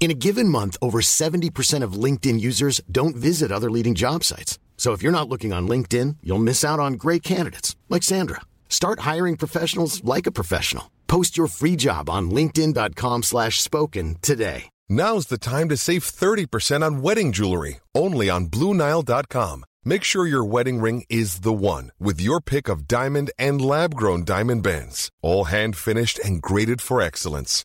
In a given month, over 70% of LinkedIn users don't visit other leading job sites. So if you're not looking on LinkedIn, you'll miss out on great candidates like Sandra. Start hiring professionals like a professional. Post your free job on linkedin.com slash spoken today. Now's the time to save 30% on wedding jewelry, only on BlueNile.com. Make sure your wedding ring is the one with your pick of diamond and lab grown diamond bands, all hand finished and graded for excellence.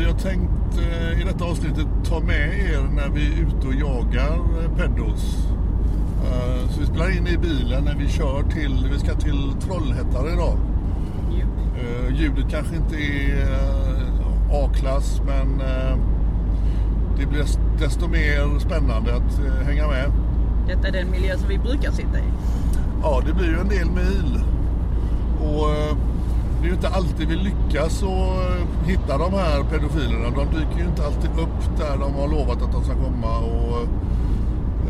vi har tänkt eh, i detta avsnittet ta med er när vi är ute och jagar eh, peddos. Eh, så vi spelar in i bilen när vi kör till, vi ska till Trollhättan idag. Ljudet kanske inte är A-klass men det blir desto mer spännande att hänga med. Detta är den miljö som vi brukar sitta i. Ja, det blir ju en del mil. Och det är ju inte alltid vi lyckas att hitta de här pedofilerna. De dyker ju inte alltid upp där de har lovat att de ska komma. Och,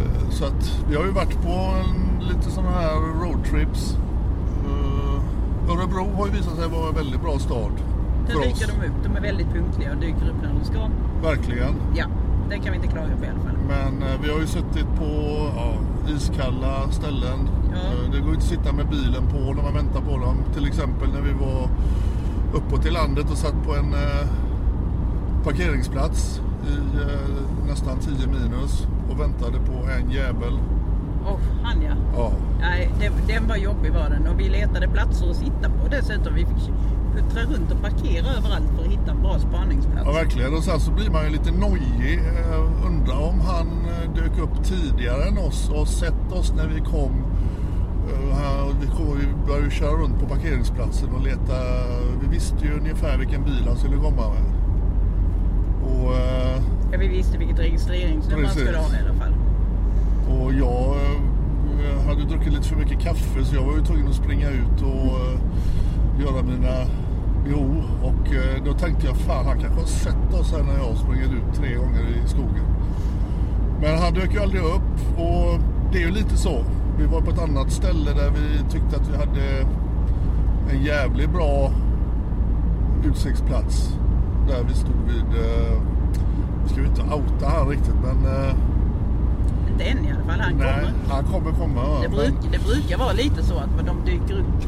eh, så att vi har ju varit på en, lite sådana här roadtrips. Eh, Örebro har ju visat sig vara en väldigt bra stad Där för oss. dyker de upp. De är väldigt punktliga och dyker upp när de ska. Verkligen. Ja, det kan vi inte klaga på i alla fall. Men eh, vi har ju suttit på ja, iskalla ställen. Ja. Eh, Det går inte att sitta med bilen på när man väntar på dem. Till exempel när vi var uppåt i landet och satt på en eh, parkeringsplats i eh, nästan 10 minus och väntade på en jävel. Åh, han ja. Ja, Nej, det, den var jobbig var den. Och vi letade platser att sitta på dessutom. Vi fick puttra runt och parkera överallt för att hitta en bra spaningsplats. ja verkligen. Och sen så blir man ju lite nojig. Eh, undrar om han eh, dök upp tidigare än oss och sett oss när vi kom. Eh, vi, kom vi började ju köra runt på parkeringsplatsen och leta. Vi visste ju ungefär vilken bil han skulle komma med. Och, Ja, vi visste vilket registreringsnummer han skulle ha i alla fall. och jag hade druckit lite för mycket kaffe så jag var ju tvungen att springa ut och göra mina behov. Och eh, då tänkte jag fan han kanske har sett oss här när jag har sprungit ut tre gånger i skogen. Men han dök ju aldrig upp och det är ju lite så. Vi var på ett annat ställe där vi tyckte att vi hade en jävligt bra utsiktsplats. Där vi stod vid, eh, vi ska ju inte outa han riktigt men eh, Inte än i alla fall. Han nej, kommer. han kommer komma. Det, men- bruk, det brukar vara lite så att de dyker upp.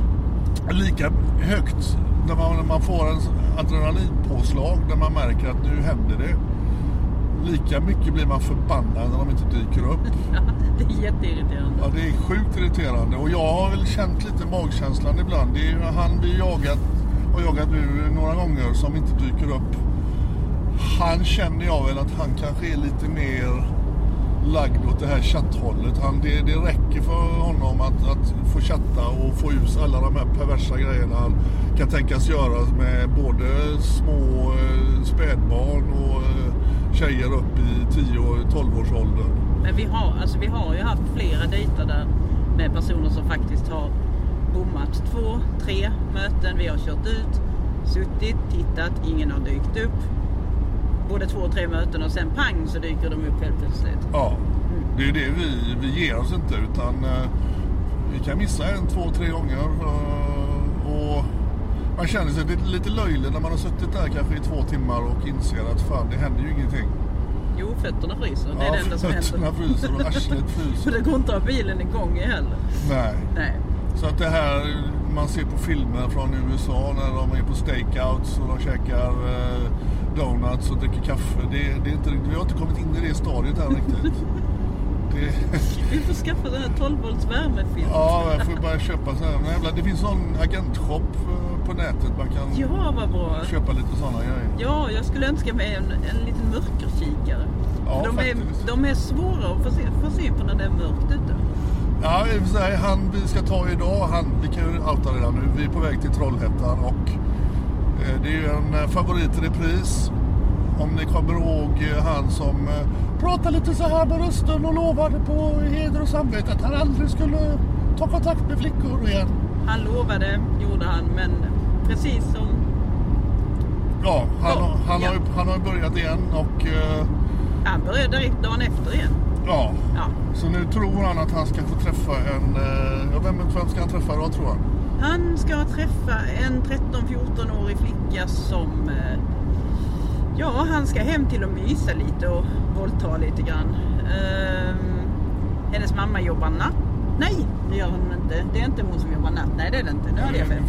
Lika högt när man, när man får en adrenalinpåslag där man märker att nu händer det. Lika mycket blir man förbannad när de inte dyker upp. Det är jätteirriterande. Ja, det är sjukt irriterande och jag har väl känt lite magkänslan ibland. Det är ju han vi jagat och jagat nu några gånger som inte dyker upp. Han känner jag väl att han kanske är lite mer lagd åt det här chatthållet. Han, det, det räcker för honom att, att få chatta och få ut alla de här perversa grejerna han kan tänkas göra med både små eh, spädbarn och eh, tjejer upp i 10-12-årsåldern. Men vi har, alltså, vi har ju haft flera dejter där med personer som faktiskt har bommat två, tre möten. Vi har kört ut, suttit, tittat, ingen har dykt upp. Både två och tre möten och sen pang så dyker de upp helt plötsligt. Ja, det är det vi, vi ger oss inte utan eh, vi kan missa en, två, tre gånger. eh, och man känner sig lite, lite löjlig när man har suttit där kanske i två timmar och inser att fan det händer ju ingenting. Jo, fötterna fryser. Det är Ja, det enda som fötterna händer. fryser och arslet fryser. Så det går inte att ha bilen igång heller. Nej. Nej. Så att det här man ser på filmer från USA när de är på stakeouts och de käkar eh, donuts och dricker kaffe. Det, det är inte, vi har inte kommit in i det stadiet än riktigt. Det, Vi får skaffa den här 12 volts värmefilm. ja, jag får bara köpa så här. Jävla, det finns sån agentshop eh, på nätet man kan Ja, vad bra. köpa lite sådana grejer. Ja, jag skulle önska mig en, en liten mörkerkikare. Ja, de, är, de är svåra att få se, få se på när det är mörkt ute. Ja, i och för sig, han vi ska ta idag, han, vi kan ju outa redan nu. Vi är på väg till Trollhättan och det är ju en eh, favorit i repris. Om ni kommer ihåg eh, han som eh, pratade lite så här med rösten och lovade på heder och samvete att han aldrig skulle ta kontakt med flickor igen. Han lovade, gjorde han, men precis som... Ja, han, Ja, han, ja. Har, ju, han har börjat igen och eh, Han började direkt dagen efter igen. ja. Ja. Så nu tror han att han ska få träffa en... eh, Ja, vem, vem ska han träffa då tror han? Han ska träffa en 13-14-årig flicka som... eh, Ja, han ska hem till och mysa lite och våldta lite grann. Ehm, hennes mamma jobbar natt. Nej, det gör hon inte. Det är inte hon som jobbar natt. Nej, det är det inte. Nu hade jag fel.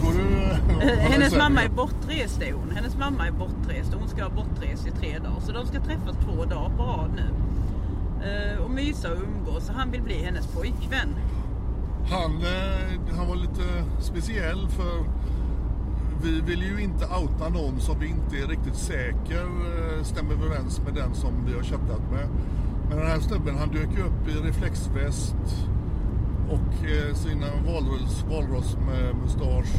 Eh, Hennes mamma är bortrest är hon. Hennes mamma är bortrest och hon ska ha bortrest i tre dagar. Så de ska träffas två dagar på rad nu. Eh, och mysa och umgås. Så han vill bli hennes pojkvän. Han, eh, han var lite speciell för vi vill ju inte outa någon som vi inte är riktigt säker eh, stämmer överens med den som vi har chattat med. Men den här snubben han dök ju upp i reflexväst och eh, sina valros, valrossmustasch.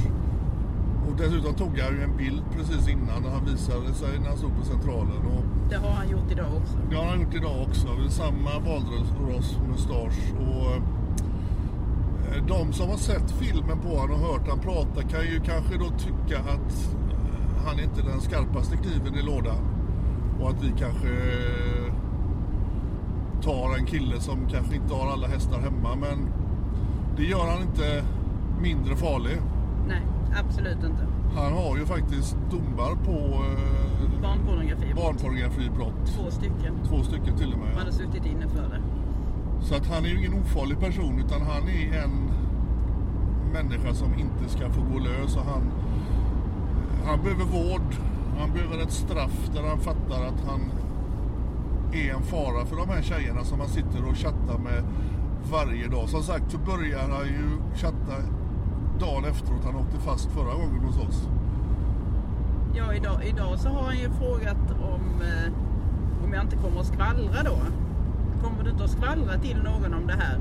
Och dessutom tog han ju en bild precis innan när han visade sig när han stod på centralen. Och Det har han gjort idag också. det har han gjort idag också. Samma valrossmustasch. Och de som har sett filmen på honom och hört han prata kan ju kanske då tycka att eh, han är inte den skarpaste kniven i lådan. Och att vi kanske eh, tar en kille som kanske inte har alla hästar hemma. Men det gör han inte mindre farlig. Nej, absolut inte. Han har ju faktiskt domar på eh, Barnpornografi. barnpornografibrott. Två stycken. Två stycken till och med. Han har suttit inne för det. Så att han är ju ingen ofarlig person utan han är en människa som inte ska få gå lös. Och han, han behöver vård. Han behöver ett straff där han fattar att han är en fara för de här tjejerna som han sitter och chattar med varje dag. Som sagt så börjar han ju chatta dagen efteråt han åkte fast förra gången hos oss. Ja, idag, idag så har han ju frågat om, eh, om jag inte kommer att skvallra då. Kommer du inte att skvallra till någon om det här?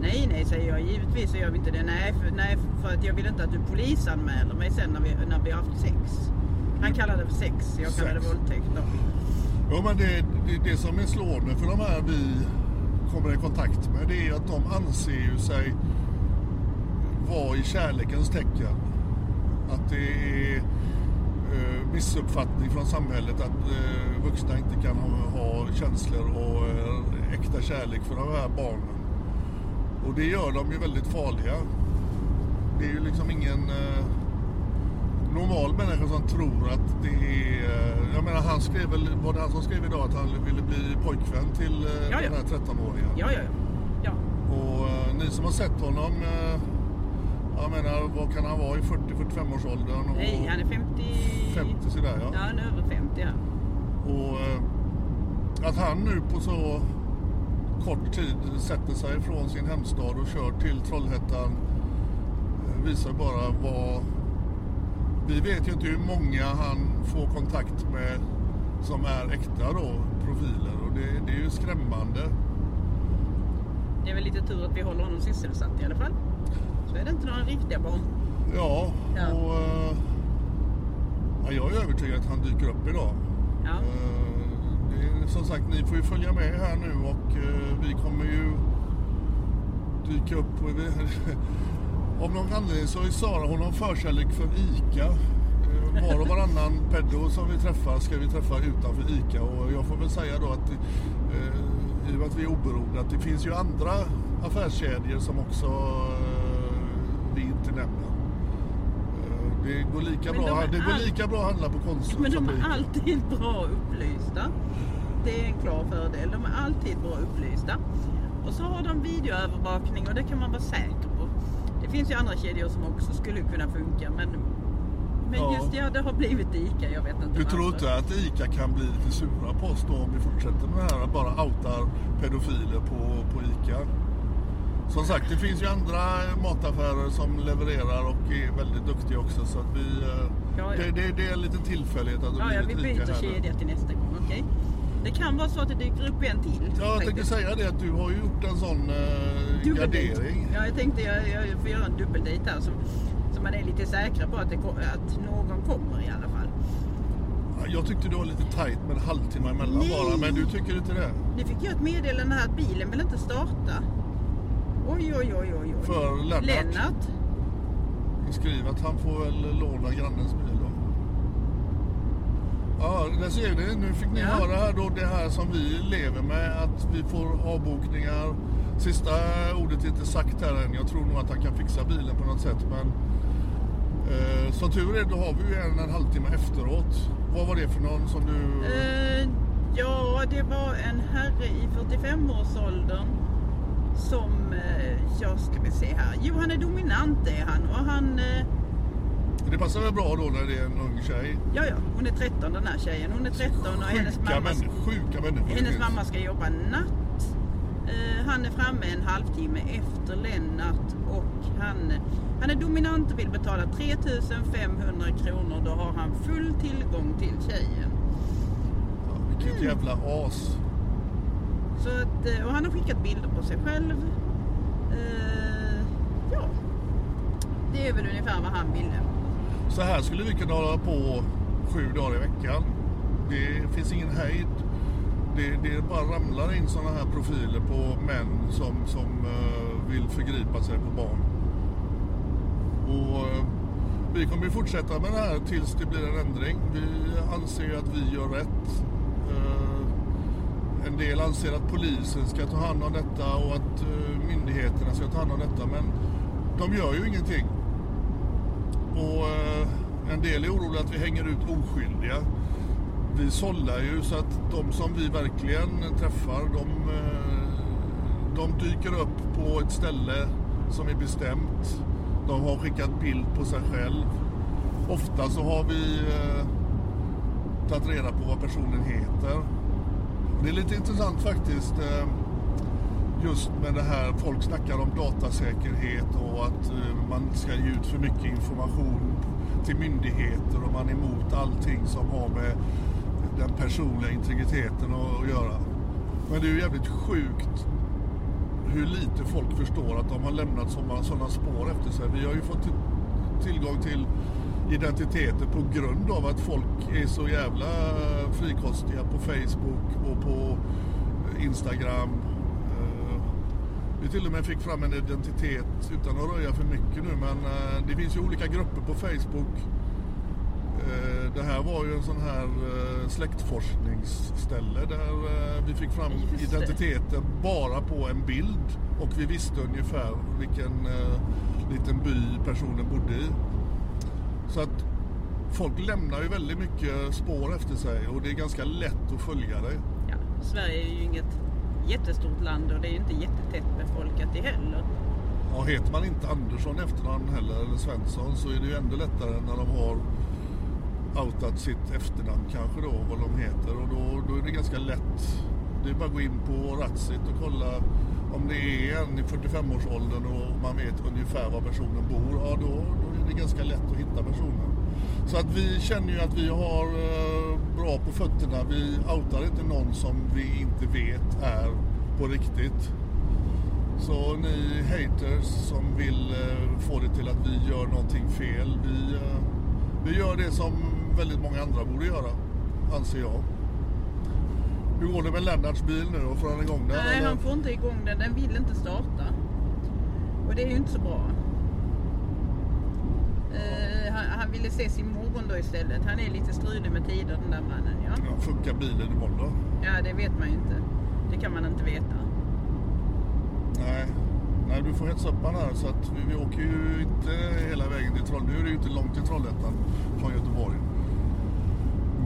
Nej, nej, säger jag. Givetvis så gör vi inte det. Nej, för, nej, för att jag vill inte att du polisanmäler mig sen när vi, när vi har haft sex. Han kallar det för sex, jag kallar det våldtäkt då. Men det, det, det som är slående för de här vi kommer i kontakt med det är att de anser ju sig vara i kärlekens tecken. Att det är eh, missuppfattning från samhället att eh, vuxna inte kan ha, ha känslor och eh, äkta kärlek för de här barnen. Och det gör dem ju väldigt farliga. Det är ju liksom ingen eh, normal människa som tror att det är... eh, Jag menar han skrev väl, var det han som skrev idag att han ville bli pojkvän till eh, Ja, ja. den här 13-åringen? Ja, ja, ja. Och eh, ni som har sett honom, eh, jag menar vad kan han vara i 40-45 års åldern? Och Nej, han är 50... 50 sådär ja. Ja, han är över 50 ja. Och eh, att han nu på så kort tid sätter sig från sin hemstad och kör till Trollhättan eh, visar bara vad... Vi vet ju inte hur många han får kontakt med som är äkta då, profiler. Och det, det är ju skrämmande. Det är väl lite tur att vi håller honom sysselsatt i alla fall. Så är det inte några riktiga barn. Ja, Ja. och eh, ja, jag är övertygad att han dyker upp idag. Ja. Eh, det är, som sagt, ni får ju följa med här nu och eh, vi kommer ju dyka upp. På, av någon anledning så är Sara, hon har förkärlek för ICA. Eh, var och varannan peddo som vi träffar ska vi träffa utanför ICA och jag får väl säga då att i och med att vi är oberoende att det finns ju andra affärskedjor som också vi inte nämner. Det går lika, Men bra, de det går all- lika bra att handla på Konsum Men de är alltid bra upplysta. det är en klar fördel. De är alltid bra upplysta. Och så har de videoövervakning och det kan man vara säker på. Det finns ju andra kedjor som också skulle kunna funka men, men Ja. just ja, det har blivit ICA. Jag vet inte Du varför. tror inte att ICA kan bli lite sura på oss då om vi fortsätter med det här bara outar pedofiler på, på ICA? Som sagt, det finns ju andra mataffärer som levererar och är väldigt duktiga också så att vi... eh, Ja, ja. Det, det, det är en liten tillfällighet att det Ja, ja, vi blivit ICA byter nu. kedja till nästa gång. Okej? Det kan vara så att det dyker upp en till. Ja, jag tänkte säga det att du har ju gjort en sån Dubbeldejt. gardering. Ja, jag tänkte jag, jag får göra en dubbeldejt här så, så man är lite säkra på att, det, att någon kommer i alla fall. Jag tyckte det var lite tajt med en halvtimme emellan Nej. bara, men du tycker inte det? Nu fick jag ett meddelande här att bilen vill inte starta. Oj, oj, oj, oj. oj. För Lennart. Lennart. Skriv att han får väl låna grannens bil då. Ja, där ser ni. Nu fick ni Ja. höra här då det här som vi lever med. Att vi får avbokningar. Sista ordet är inte sagt här än. Jag tror nog att han kan fixa bilen på något sätt. Men eh, som tur är då har vi ju en, en halvtimme efteråt. Vad var det för någon som du... Eh, ja, det var en herre i 45-årsåldern som, eh, ja ska vi se här. Jo, han är dominant är han och han, eh, Det passar väl bra då när det är en ung tjej. ja ja, hon är 13 den här tjejen. Hon är 13 och hennes mamma, män, sjuka människor. hennes mamma ska jobba natt. Eh, han är framme en halvtimme efter Lennart och han, han är dominant och vill betala 3500 kronor. Då har han full tillgång till tjejen. Ja, vilket jävla as. Så att, eh, och han har skickat bilder på sig själv. Eh, ja, det är väl ungefär vad han ville. Så här skulle vi kunna hålla på sju dagar i veckan. Det finns ingen hejd. Det, det bara ramlar in sådana här profiler på män som, som eh, vill förgripa sig på barn. Och eh, vi kommer ju fortsätta med det här tills det blir en ändring. Vi anser att vi gör rätt. En del anser att polisen ska ta hand om detta och att eh, myndigheterna ska ta hand om detta. Men de gör ju ingenting. Och eh, en del är oroliga att vi hänger ut oskyldiga. Vi sållar ju så att de som vi verkligen träffar, de, eh, de dyker upp på ett ställe som är bestämt. De har skickat bild på sig själv. Ofta så har vi eh, tagit reda på vad personen heter. Det är lite intressant faktiskt. Eh, just med det här, folk snackar om datasäkerhet och att eh, man ska ge ut för mycket information till myndigheter och man är emot allting som har med den personliga integriteten att, göra. Men det är ju jävligt sjukt hur lite folk förstår att de har lämnat sådana, spår efter sig. Vi har ju fått tillgång till identiteter på grund av att folk är så jävla frikostiga på Facebook och på Instagram. Eh, Vi till och med fick fram en identitet utan att röja för mycket nu men eh, det finns ju olika grupper på Facebook. Eh, Det här var ju en sån här eh, släktforskningsställe där eh, vi fick fram identiteten bara på en bild och vi visste ungefär vilken eh, liten by personen bodde i. Så att folk lämnar ju väldigt mycket spår efter sig och det är ganska lätt att följa det. Ja, Sverige är ju inget jättestort land och det är ju inte jättetätt befolkat det heller. Ja, heter man inte Andersson i efternamn heller, eller Svensson, så är det ju ändå lättare när de har outat sitt efternamn kanske då, vad de heter. Och då, då är det ganska lätt. Det är bara att gå in på Ratsit och kolla om det är en i 45-årsåldern och man vet ungefär var personen bor. Ja, då, då är det ganska lätt att hitta personen. Så att vi känner ju att vi har eh, bra på fötterna. Vi outar inte någon som vi inte vet är på riktigt. Så ni haters som vill eh, få det till att vi gör någonting fel. Vi, eh, vi gör det som väldigt många andra borde göra, anser jag. Hur går det med Lennarts bil nu då? Får han igång den? Nej, eller? han får inte igång den. Den vill inte starta. Och det är ju inte så bra. Eh, han, han ville se sin morgon då istället. Han är lite strulig med tider den där mannen. Ja. Ja, funkar bilen imorgon då? ja, det vet man ju inte. Det kan man inte veta. Nej. Nej, du får hetsa upp han här så att vi, vi åker ju inte hela vägen till Trollhättan. Nu är det ju inte långt till Trollhättan från Göteborg.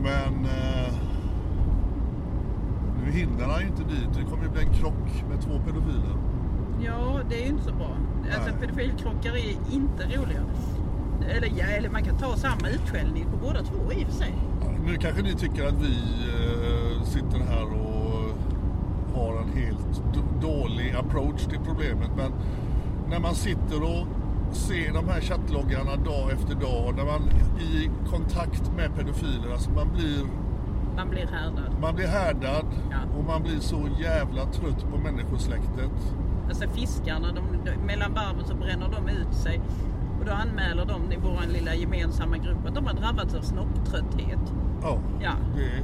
Men... Eh, hinner han ju inte dit. Det kommer ju bli en krock med två pedofiler. Ja, det är ju inte så bra. Alltså pedofilkrockar är inte roliga. Eller, ja, eller man kan ta samma utskällning på båda två i och för sig. Nu kanske ni tycker att vi eh, sitter här och har en helt dålig approach till problemet. Men när man sitter och ser de här chattloggarna dag efter dag. När man är i kontakt med pedofiler. Alltså man blir, Man blir härdad. man blir härdad Ja. och man blir så jävla trött på människosläktet. Alltså fiskarna, de, de, mellan varven så bränner de ut sig. Och då anmäler de i vår lilla gemensamma grupp att de har drabbats av snopptrötthet. Ja, Ja. Det, är-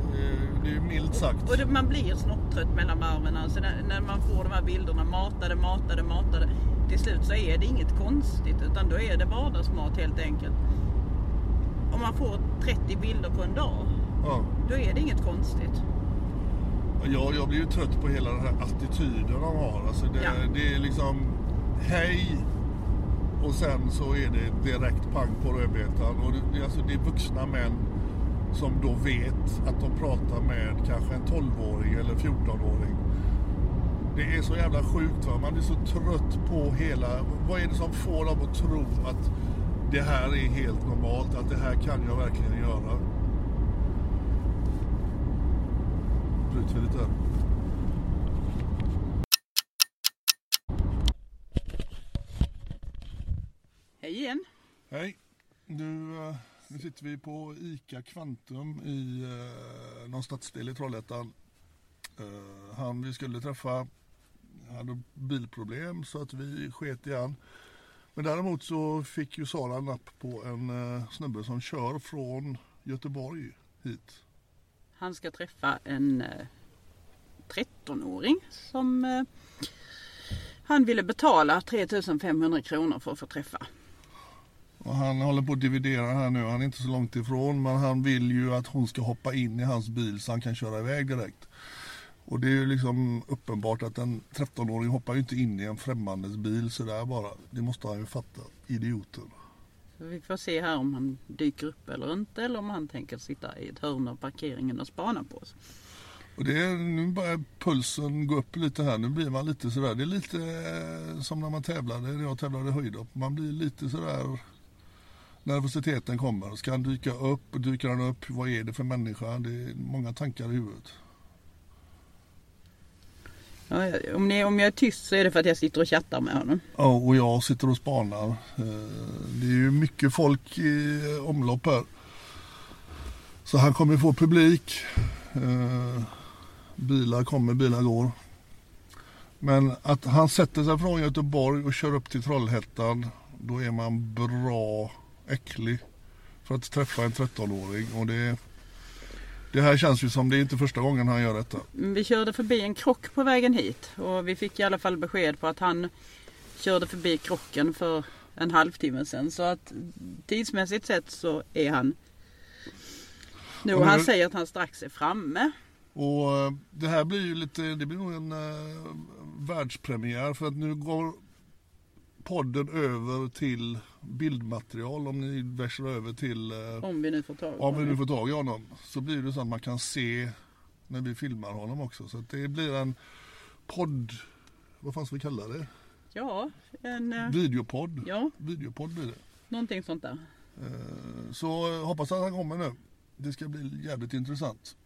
det är milt sagt. Och det, man blir snopptrött mellan varven. Alltså när, när man får de här bilderna matade, matade, matade. Till slut så är det inget konstigt utan då är det vardagsmat helt enkelt. Om man får 30 bilder på en dag, Ja. då är det inget konstigt. Jag, jag blir ju trött på hela den här attityden de har. Alltså det, Ja. det är liksom hej och sen så är det direkt pang på rödbetan. Och det, är alltså, det är vuxna män som då vet att de pratar med kanske en 12-åring eller 14-åring. Det är så jävla sjukt va. Man blir så trött på hela... Vad är det som får dem att tro att det här är helt normalt? Att det här kan jag verkligen göra? Bryter vi lite här. Hej igen. Hej. Nu, eh, nu sitter vi på ICA Kvantum i eh, någon stadsdel i Trollhättan. Eh, han vi skulle träffa hade bilproblem så att vi sket i han. Men däremot så fick ju Sara napp på en eh, snubbe som kör från Göteborg hit. Han ska träffa en eh, 13-åring som eh, han ville betala 3500 kronor för att få träffa. Och han håller på att dividera här nu. Han är inte så långt ifrån men han vill ju att hon ska hoppa in i hans bil så han kan köra iväg direkt. Och det är ju liksom uppenbart att en 13-åring hoppar ju inte in i en främmandes bil sådär bara. Det måste han ju fatta. Idioten. Vi får se här om han dyker upp eller inte eller om han tänker sitta i ett hörn av parkeringen och spana på oss. Och det är, nu börjar pulsen gå upp lite här. Nu blir man lite sådär. Det är lite eh, som när man tävlade, när jag tävlade höjdhopp. Man blir lite sådär nervositeten kommer. Ska han dyka upp? Dyker han upp? Vad är det för människa? Det är många tankar i huvudet. Ja, om, ni, om jag är tyst så är det för att jag sitter och chattar med honom. Ja, och jag sitter och spanar. Eh, Det är ju mycket folk i omlopp här. Så han kommer få publik. Eh, Bilar kommer, bilar går. Men att han sätter sig från Göteborg och kör upp till Trollhättan. Då är man bra äcklig. För att träffa en 13-åring. Och det, det här känns ju som det är inte första gången han gör detta. Mm, Vi körde förbi en krock på vägen hit och vi fick i alla fall besked på att han körde förbi krocken för en halvtimme sedan. Så att tidsmässigt sett så är han... Nu, Och han säger att han strax är framme. Och eh, det här blir ju lite, det blir nog en uh, världspremiär för att nu går podden över till bildmaterial om ni växlar över till, uh, Om vi nu får tag om vi nu får tag i honom, så blir det så att man kan se när vi filmar honom också. Så att det blir en podd, vad fan ska vi kalla det? Ja, en, eh, Videopodd. ja, Videopodd blir det. någonting sånt där. Eh, Så eh, hoppas att han kommer nu. Det ska bli jävligt intressant.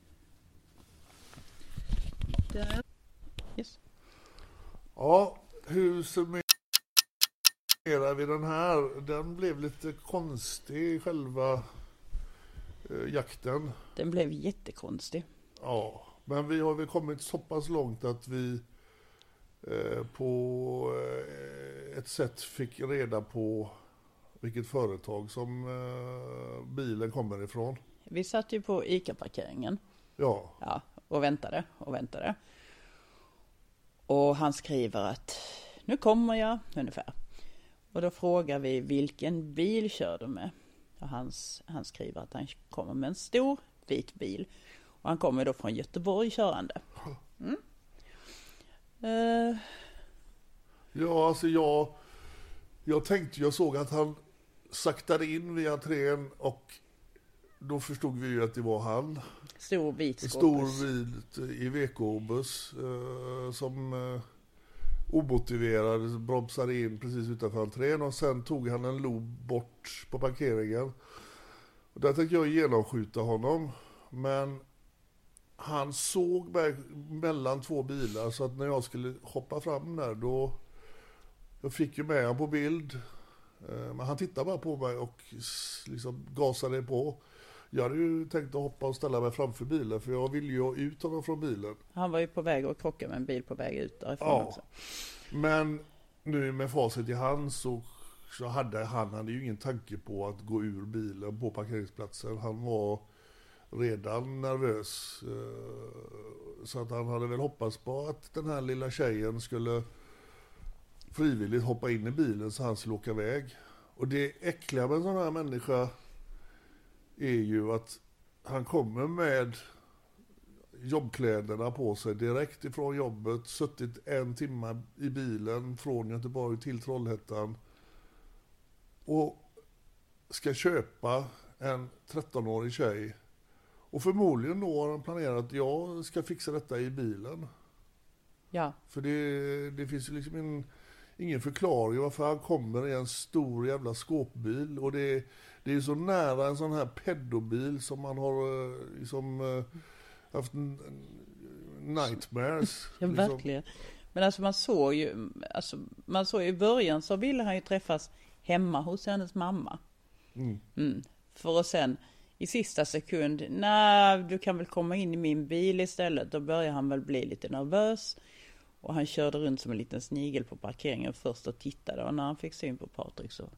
Där. Yes. Ja, hur summerar vi den här? Den blev lite konstig själva eh, jakten. Den blev jättekonstig. Ja, men vi har väl kommit så pass långt att vi eh, på eh, ett sätt fick reda på vilket företag som eh, bilen kommer ifrån. Vi satt ju på ICA-parkeringen. Ja, Ja, och väntade och väntade. Och han skriver att nu kommer jag ungefär. Och då frågar vi vilken bil kör du med? Och han, han skriver att han kommer med en stor vit bil. Och han kommer då från Göteborg körande. Mm. Eh, ja alltså jag, jag tänkte, jag såg att han saktade in vid entrén och då förstod vi ju att det var han. Stor vit skåpbuss. stor vit Iveco-buss eh, som eh, omotiverad liksom bromsade in precis utanför entrén och sen tog han en lob bort på parkeringen. Och där tänkte jag genomskjuta honom. Men han såg mig mellan två bilar så att när jag skulle hoppa fram där då jag fick ju med honom på bild. Eh, men han tittade bara på mig och liksom gasade på. Jag hade ju tänkt att hoppa och ställa mig framför bilen för jag ville ju ha ut honom från bilen. Han var ju på väg att krocka med en bil på väg ut därifrån Ja. också. Men nu med facit i hand så, så hade han hade ju ingen tanke på att gå ur bilen på parkeringsplatsen. Han var redan nervös. eh, Så att han hade väl hoppats på att den här lilla tjejen skulle frivilligt hoppa in i bilen så han skulle åka iväg. Och det äckliga med en sån här människa är ju att han kommer med jobbkläderna på sig direkt ifrån jobbet, suttit en timme i bilen från Göteborg till Trollhättan och ska köpa en 13-årig tjej. Och förmodligen då har han planerat att jag ska fixa detta i bilen. Ja, För det, det finns ju liksom en, ingen förklaring varför han kommer i en stor jävla skåpbil. Och det, det är så nära en sån här pedobil som man har eh, liksom, eh, haft nightmares. ja liksom. verkligen. Men alltså man såg ju, alltså man såg i början så ville han ju träffas hemma hos hennes mamma. Mm. Mm. För att sen i sista sekund, nej du kan väl komma in i min bil istället. Då börjar han väl bli lite nervös. Och han körde runt som en liten snigel på parkeringen först och tittade. Och när han fick syn på Patrik så,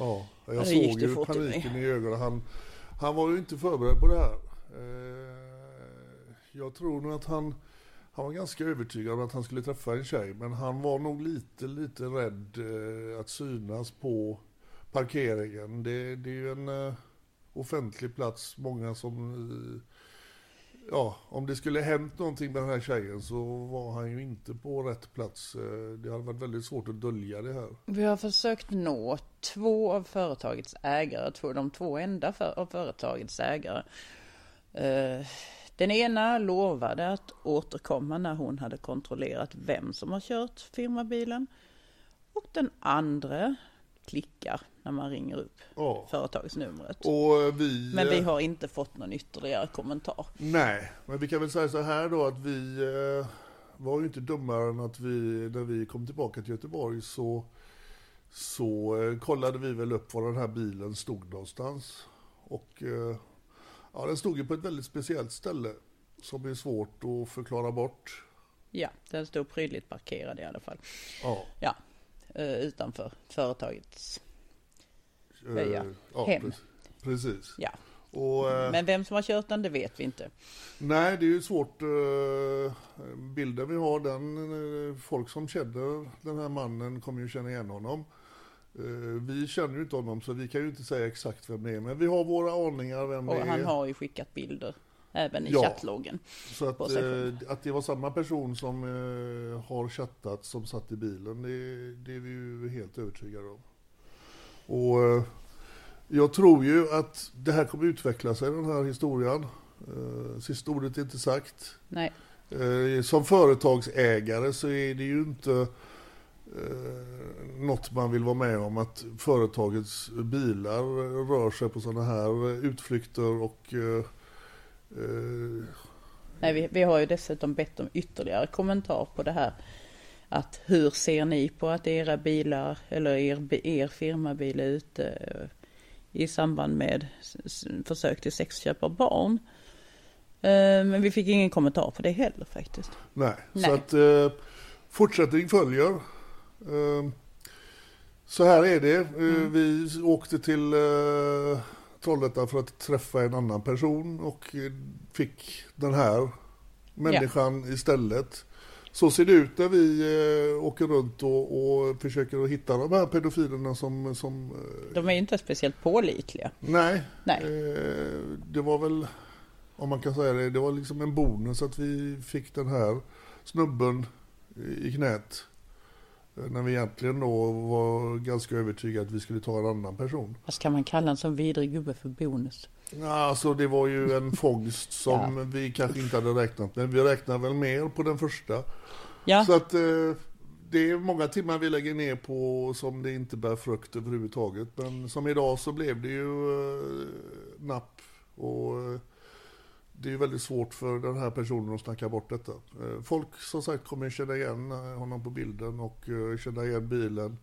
Ja, jag gick såg ju paniken i ögonen. Han, han var ju inte förberedd på det här. Eh, jag tror nog att han, han var ganska övertygad om att han skulle träffa en tjej. Men han var nog lite, lite rädd eh, att synas på parkeringen. Det, det är ju en eh, offentlig plats. Många som... Ja, om det skulle hänt någonting med den här tjejen så var han ju inte på rätt plats. Eh, det hade varit väldigt svårt att dölja det här. Vi har försökt nå två av företagets ägare, två, de två enda för, av företagets ägare. Eh, den ena lovade att återkomma när hon hade kontrollerat vem som har kört firmabilen. Och den andra klickar när man ringer upp Ja. företagsnumret. Och vi... Men vi eh, har inte fått någon ytterligare kommentar. Nej, men vi kan väl säga så här då att vi eh, var ju inte dummare än att vi, när vi kom tillbaka till Göteborg så, så eh, kollade vi väl upp var den här bilen stod någonstans. Och ja, den stod ju på ett väldigt speciellt ställe som är svårt att förklara bort. Ja, den stod prydligt parkerad i alla fall. Ja, Ja, utanför företagets, eh, Ja, ja hem. pre- Precis. ja. Och, eh, Men vem som har kört den, det vet vi inte. Nej, det är ju svårt. eh, Bilden vi har, den, eh, folk som känner den här mannen kommer ju känna igen honom. Eh, Vi känner ju inte honom så vi kan ju inte säga exakt vem det är. Men vi har våra aningar vem Och det han är. har ju skickat bilder även i Ja. chattloggen. Så att, eh, att det var samma person som eh, har chattat som satt i bilen, det, det är vi ju helt övertygade om. Och eh, jag tror ju att det här kommer utveckla sig den här historien. Sista ordet är inte sagt. Nej, Som företagsägare så är det ju inte eh, något man vill vara med om att företagets bilar rör sig på sådana här utflykter och eh, eh, Nej vi, vi har ju dessutom bett om ytterligare kommentar på det här. Att hur ser ni på att era bilar eller er, er firmabil är ute eh, i samband med försök till sexköp av barn? Eh, Men vi fick ingen kommentar på det heller faktiskt. Nej, Nej. så att eh, fortsättning följer. Eh, så här är det. Mm. Vi åkte till eh, Trollhättan för att träffa en annan person och eh, fick den här människan istället. Så ser det ut när vi eh, åker runt och, och försöker att hitta de här pedofilerna som... som eh, De är ju inte speciellt pålitliga. nej, Nej. Eh, det var väl, om man kan säga det, det var liksom en bonus att vi fick den här snubben i knät. När vi egentligen då var ganska övertygade att vi skulle ta en annan person. Vad ska man kalla en sån vidrig gubbe för bonus? Ja, Alltså det var ju en fångst som vi kanske inte hade räknat med. Vi räknar väl mer på den första. Ja, Så att eh, det är många timmar vi lägger ner på som det inte bär frukt överhuvudtaget. Men som idag så blev det ju eh, napp. Och eh, det är väldigt svårt för den här personen att snacka bort detta. Eh, folk som sagt kommer känna igen eh, honom på bilden och eh, känna igen bilen.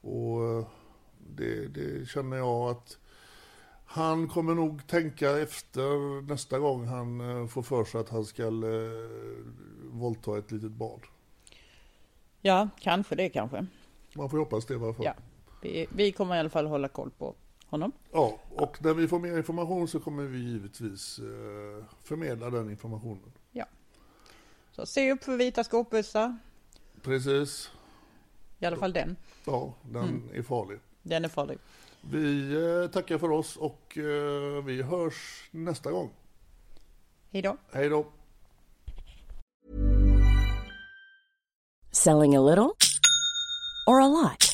Och det, det känner jag att han kommer nog tänka efter nästa gång han får för sig att han ska våldta ett litet barn. ja kanske det kanske. Man får hoppas det i alla fall. Ja. Vi, vi kommer i alla fall hålla koll på honom. Ja, och när vi får mer information så kommer vi givetvis eh, förmedla den informationen. Så se upp för vita skåpbussar. Precis. I alla fall den. Ja, den är farlig. Den är farlig. Vi eh, tackar för oss och eh, vi hörs nästa gång. Hej då. Hej då! Selling a little or a lot?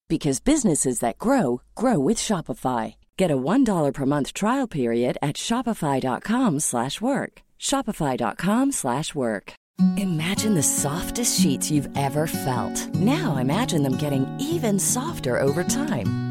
because businesses that grow grow with Shopify. Get a $1 per month trial period at Shopify.com slash work. Shopify.com slash work. Imagine the softest sheets you've ever felt. Now imagine them getting even softer over time.